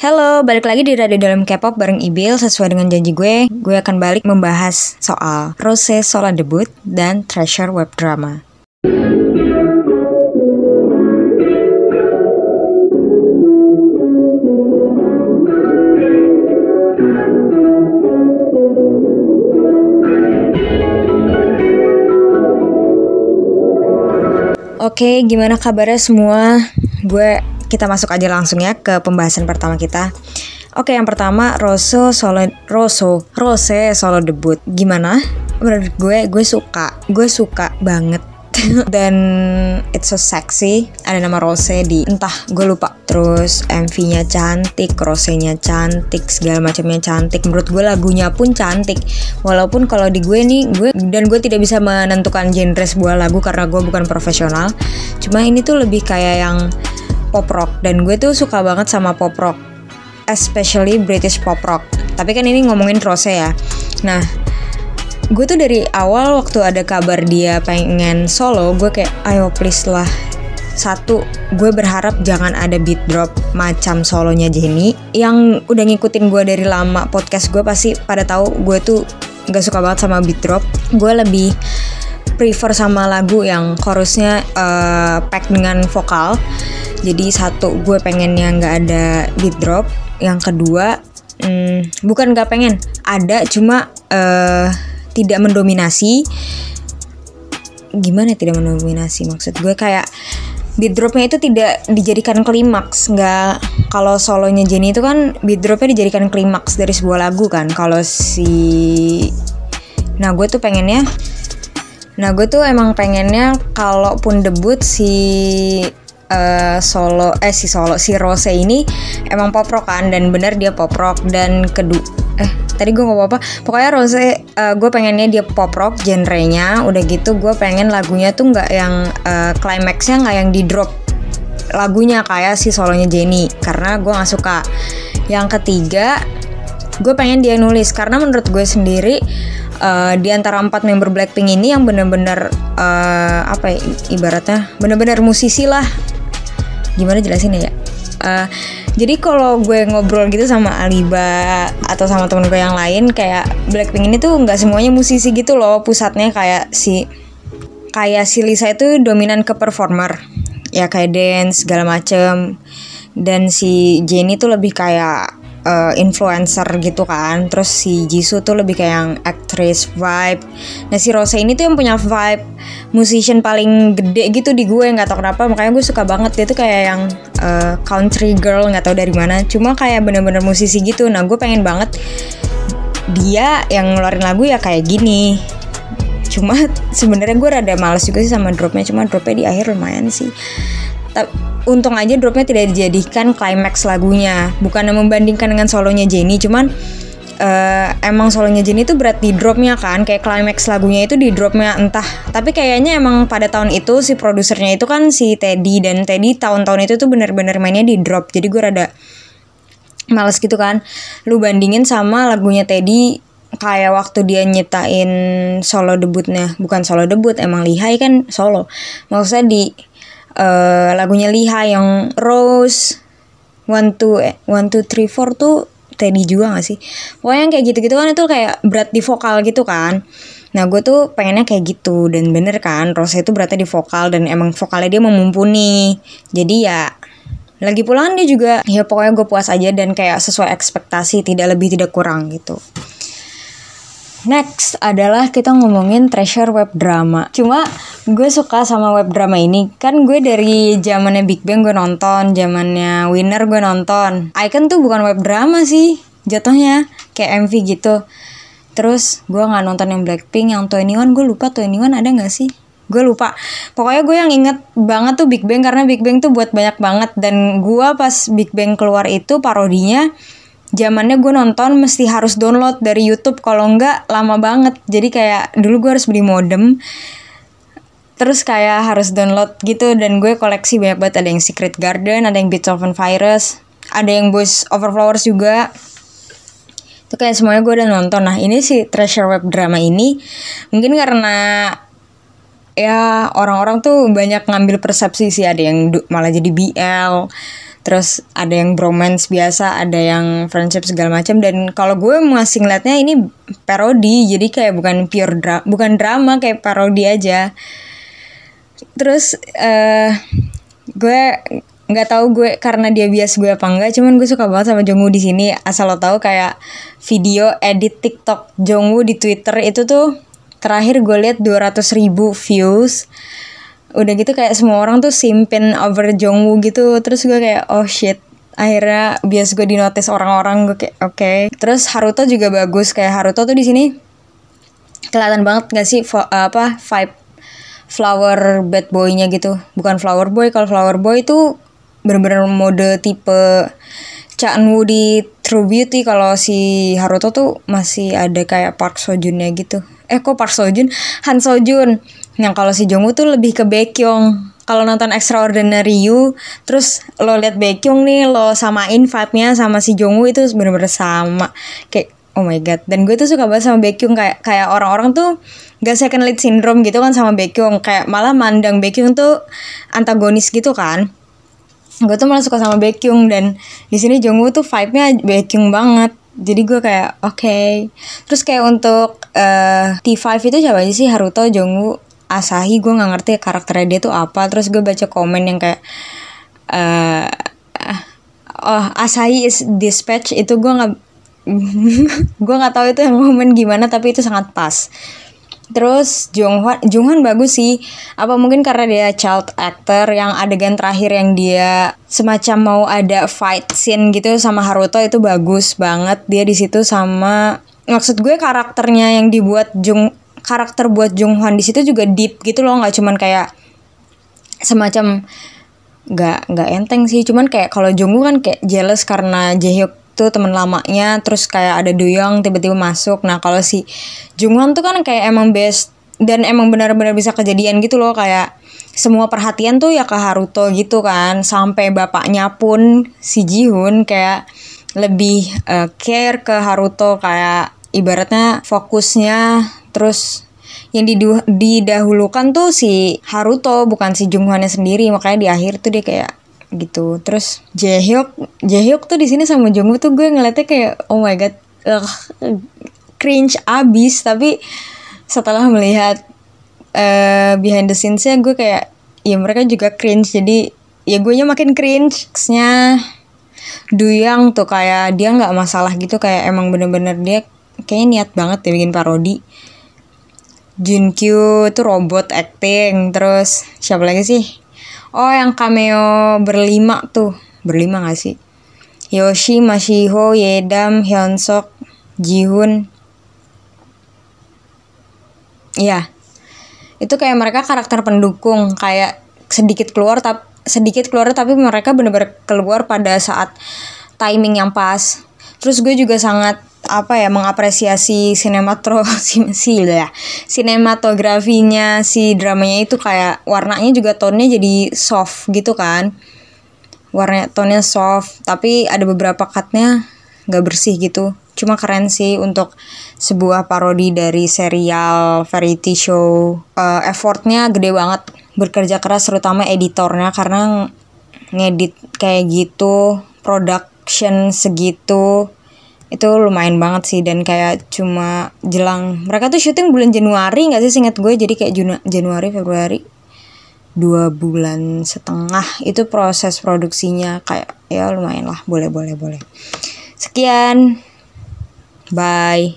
Halo, balik lagi di Radio Dalam K-pop bareng Ibil Sesuai dengan janji gue, gue akan balik membahas soal proses solo debut dan treasure web drama. Oke, gimana kabarnya semua? Gue kita masuk aja langsung ya ke pembahasan pertama kita. Oke, yang pertama Rosso solo Rosso Rose solo debut. Gimana? Menurut gue, gue suka, gue suka banget dan it's so sexy ada nama Rose di entah gue lupa terus MV-nya cantik Rose-nya cantik segala macamnya cantik menurut gue lagunya pun cantik walaupun kalau di gue nih gue dan gue tidak bisa menentukan genre sebuah lagu karena gue bukan profesional cuma ini tuh lebih kayak yang pop rock. Dan gue tuh suka banget sama pop rock especially British pop rock. Tapi kan ini ngomongin Rose ya. Nah gue tuh dari awal waktu ada kabar dia pengen solo gue kayak ayo please lah. Satu gue berharap jangan ada beat drop macam solonya Jenny yang udah ngikutin gue dari lama podcast gue pasti pada tahu gue tuh gak suka banget sama beat drop. Gue lebih prefer sama lagu yang chorusnya uh, pack dengan vokal jadi satu gue pengennya nggak ada beat drop. Yang kedua hmm, bukan gak pengen ada cuma uh, tidak mendominasi. Gimana tidak mendominasi? Maksud gue kayak beat dropnya itu tidak dijadikan klimaks. Nggak kalau solonya Jenny itu kan beat dropnya dijadikan klimaks dari sebuah lagu kan. Kalau si nah gue tuh pengennya nah gue tuh emang pengennya kalaupun debut si uh, solo eh si solo si Rose ini emang pop rock kan dan bener dia pop rock. Dan kedua eh tadi gue ngomong apa pokoknya Rose uh, gue pengennya dia pop rock genrenya. Udah gitu gue pengen lagunya tuh nggak yang uh, climaxnya nggak yang di drop lagunya kayak si solonya Jenny. Karena gue nggak suka. Yang ketiga gue pengen dia nulis. Karena menurut gue sendiri uh, di antara empat member Blackpink ini yang bener-bener uh, apa ya, ibaratnya bener-bener musisi lah gimana jelasin ya? Uh, jadi kalau gue ngobrol gitu sama Aliba atau sama temen gue yang lain kayak Blackpink ini tuh nggak semuanya musisi gitu loh pusatnya kayak si kayak si Lisa itu dominan ke performer. Ya kayak dance segala macem. Dan si Jennie tuh lebih kayak uh, influencer gitu kan. Terus si Jisoo tuh lebih kayak yang actress vibe. Nah si Rose ini tuh yang punya vibe musician paling gede gitu di gue nggak tau kenapa. Makanya gue suka banget. Dia tuh kayak yang uh, country girl nggak tau dari mana. Cuma kayak bener-bener musisi gitu. Nah gue pengen banget dia yang ngeluarin lagu ya kayak gini. Cuma sebenarnya gue rada males juga sih sama dropnya. Cuma dropnya di akhir lumayan sih untung aja dropnya tidak dijadikan climax lagunya. Bukan membandingkan dengan solonya Jenny cuman uh, emang solonya Jenny itu berat di dropnya kan. Kayak climax lagunya itu di dropnya entah. Tapi kayaknya emang pada tahun itu si produsernya itu kan si Teddy. Dan Teddy tahun-tahun itu tuh bener-bener mainnya di drop. Jadi gue rada males gitu kan. Lu bandingin sama lagunya Teddy kayak waktu dia nyiptain solo debutnya. Bukan solo debut emang lihai kan solo. Maksudnya di uh, lagunya Liha yang Rose One Two eh, One Two Three Four tuh Teddy juga gak sih? Pokoknya yang kayak gitu-gitu kan itu kayak berat di vokal gitu kan. Nah gue tuh pengennya kayak gitu. Dan bener kan Rose itu beratnya di vokal Dan emang vokalnya dia memumpuni. Jadi ya lagi pulang dia juga ya pokoknya gue puas aja dan kayak sesuai ekspektasi tidak lebih tidak kurang gitu Next adalah kita ngomongin treasure web drama. Cuma gue suka sama web drama ini. Kan gue dari zamannya Big Bang gue nonton, zamannya Winner gue nonton. Icon tuh bukan web drama sih, jatuhnya kayak MV gitu. Terus gue nggak nonton yang Blackpink, yang Twenty One gue lupa Twenty One ada nggak sih? Gue lupa. Pokoknya gue yang inget banget tuh Big Bang karena Big Bang tuh buat banyak banget dan gue pas Big Bang keluar itu parodinya zamannya gue nonton mesti harus download dari YouTube kalau enggak lama banget. Jadi kayak dulu gue harus beli modem terus kayak harus download gitu dan gue koleksi banyak banget. Ada yang Secret Garden ada yang Beethoven Virus ada yang Boys Over Flowers juga. Itu kayak semuanya gue udah nonton. Nah ini si treasure web drama ini mungkin karena ya orang-orang tuh banyak ngambil persepsi sih. Ada yang malah jadi BL terus ada yang bromance biasa ada yang friendship segala macam. Dan kalau gue masih ngeliatnya ini parodi jadi kayak bukan pure dra bukan drama kayak parodi aja. Terus uh, gue nggak tahu gue karena dia bias gue apa enggak cuman gue suka banget sama Jongwoo di sini. Asal lo tahu kayak video edit TikTok Jongwoo di Twitter itu tuh terakhir gue liat 200 ribu views udah gitu kayak semua orang tuh simpin over Jongwoo gitu. Terus gue kayak oh shit. Akhirnya bias gue di notice orang-orang gue kayak oke. Okay. terus Haruto juga bagus. Kayak Haruto tuh di sini kelihatan banget gak sih apa vibe flower bad boy-nya gitu. Bukan flower boy kalau flower boy itu bener-bener mode tipe Chanwoo di True Beauty kalau si Haruto tuh masih ada kayak Park Sojunnya gitu. Eh kok Park Sojun Han Sojun yang kalau si Jongwoo tuh lebih ke Baekhyun kalau nonton Extraordinary You terus lo liat Baekhyun nih lo samain vibe-nya sama si Jongwoo itu bener-bener sama. Kayak oh my god. Dan gue tuh suka banget sama Baekhyun kayak kayak orang-orang tuh gak second lead syndrome gitu kan sama Baekhyun kayak malah mandang Baekhyun tuh antagonis gitu kan gue tuh malah suka sama Baekhyun dan di sini Jongwoo tuh vibe-nya Baekhyun banget. Jadi gue kayak oke. Okay. terus kayak untuk uh, T5 itu siapa aja sih? Haruto Jongwoo Asahi gue nggak ngerti karakternya dia tuh apa. Terus gue baca komen yang kayak uh, oh Asahi is dispatch. Itu gue nggak gue nggak tahu itu yang momen gimana tapi itu sangat pas Terus Jonghwan Jonghwan bagus sih. Apa mungkin karena dia child actor yang adegan terakhir yang dia semacam mau ada fight scene gitu sama Haruto itu bagus banget. Dia di situ sama maksud gue karakternya yang dibuat Jung karakter buat Jonghwan di situ juga deep gitu loh, nggak cuman kayak semacam nggak nggak enteng sih cuman kayak kalau Jungwoo kan kayak jealous karena Jaehyuk tuh teman lamanya terus kayak ada Doyoung tiba-tiba masuk. Nah kalau si Jungwon tuh kan kayak emang best dan emang benar-benar bisa kejadian gitu loh kayak semua perhatian tuh ya ke Haruto gitu kan. Sampai bapaknya pun si Jihun kayak lebih uh, care ke Haruto kayak ibaratnya fokusnya. Terus yang didahulukan tuh si Haruto bukan si Jungwonnya sendiri. Makanya di akhir tuh dia kayak gitu. Terus Jaehyuk Jaehyuk tuh di sini sama Jungwoo tuh gue ngeliatnya kayak oh my god uh, cringe abis. Tapi setelah melihat uh, behind the scenes-nya gue kayak ya mereka juga cringe. Jadi ya gue nya makin cringe nya Duyang tuh kayak dia nggak masalah gitu kayak emang bener-bener dia kayaknya niat banget ya bikin parodi. Junkyu tuh robot acting. Terus siapa lagi sih Oh yang cameo berlima tuh Berlima gak sih? Yoshi, Mashiho, Yedam, Hyunsuk, Jihun Iya Itu kayak mereka karakter pendukung Kayak sedikit keluar tapi sedikit keluar tapi mereka bener-bener keluar pada saat timing yang pas. Terus gue juga sangat apa ya mengapresiasi sinematro si ya sinematografinya si dramanya itu kayak warnanya juga tonnya jadi soft gitu kan. Warna tonnya soft tapi ada beberapa cutnya nggak bersih gitu. Cuma keren sih untuk sebuah parodi dari serial variety show. Uh, effortnya gede banget bekerja keras terutama editornya karena ngedit kayak gitu production segitu itu lumayan banget sih dan kayak cuma jelang mereka tuh syuting bulan Januari nggak sih singkat gue? Jadi kayak Junu, Januari Februari dua bulan setengah. Itu proses produksinya kayak ya lumayan lah boleh boleh boleh. Sekian. Bye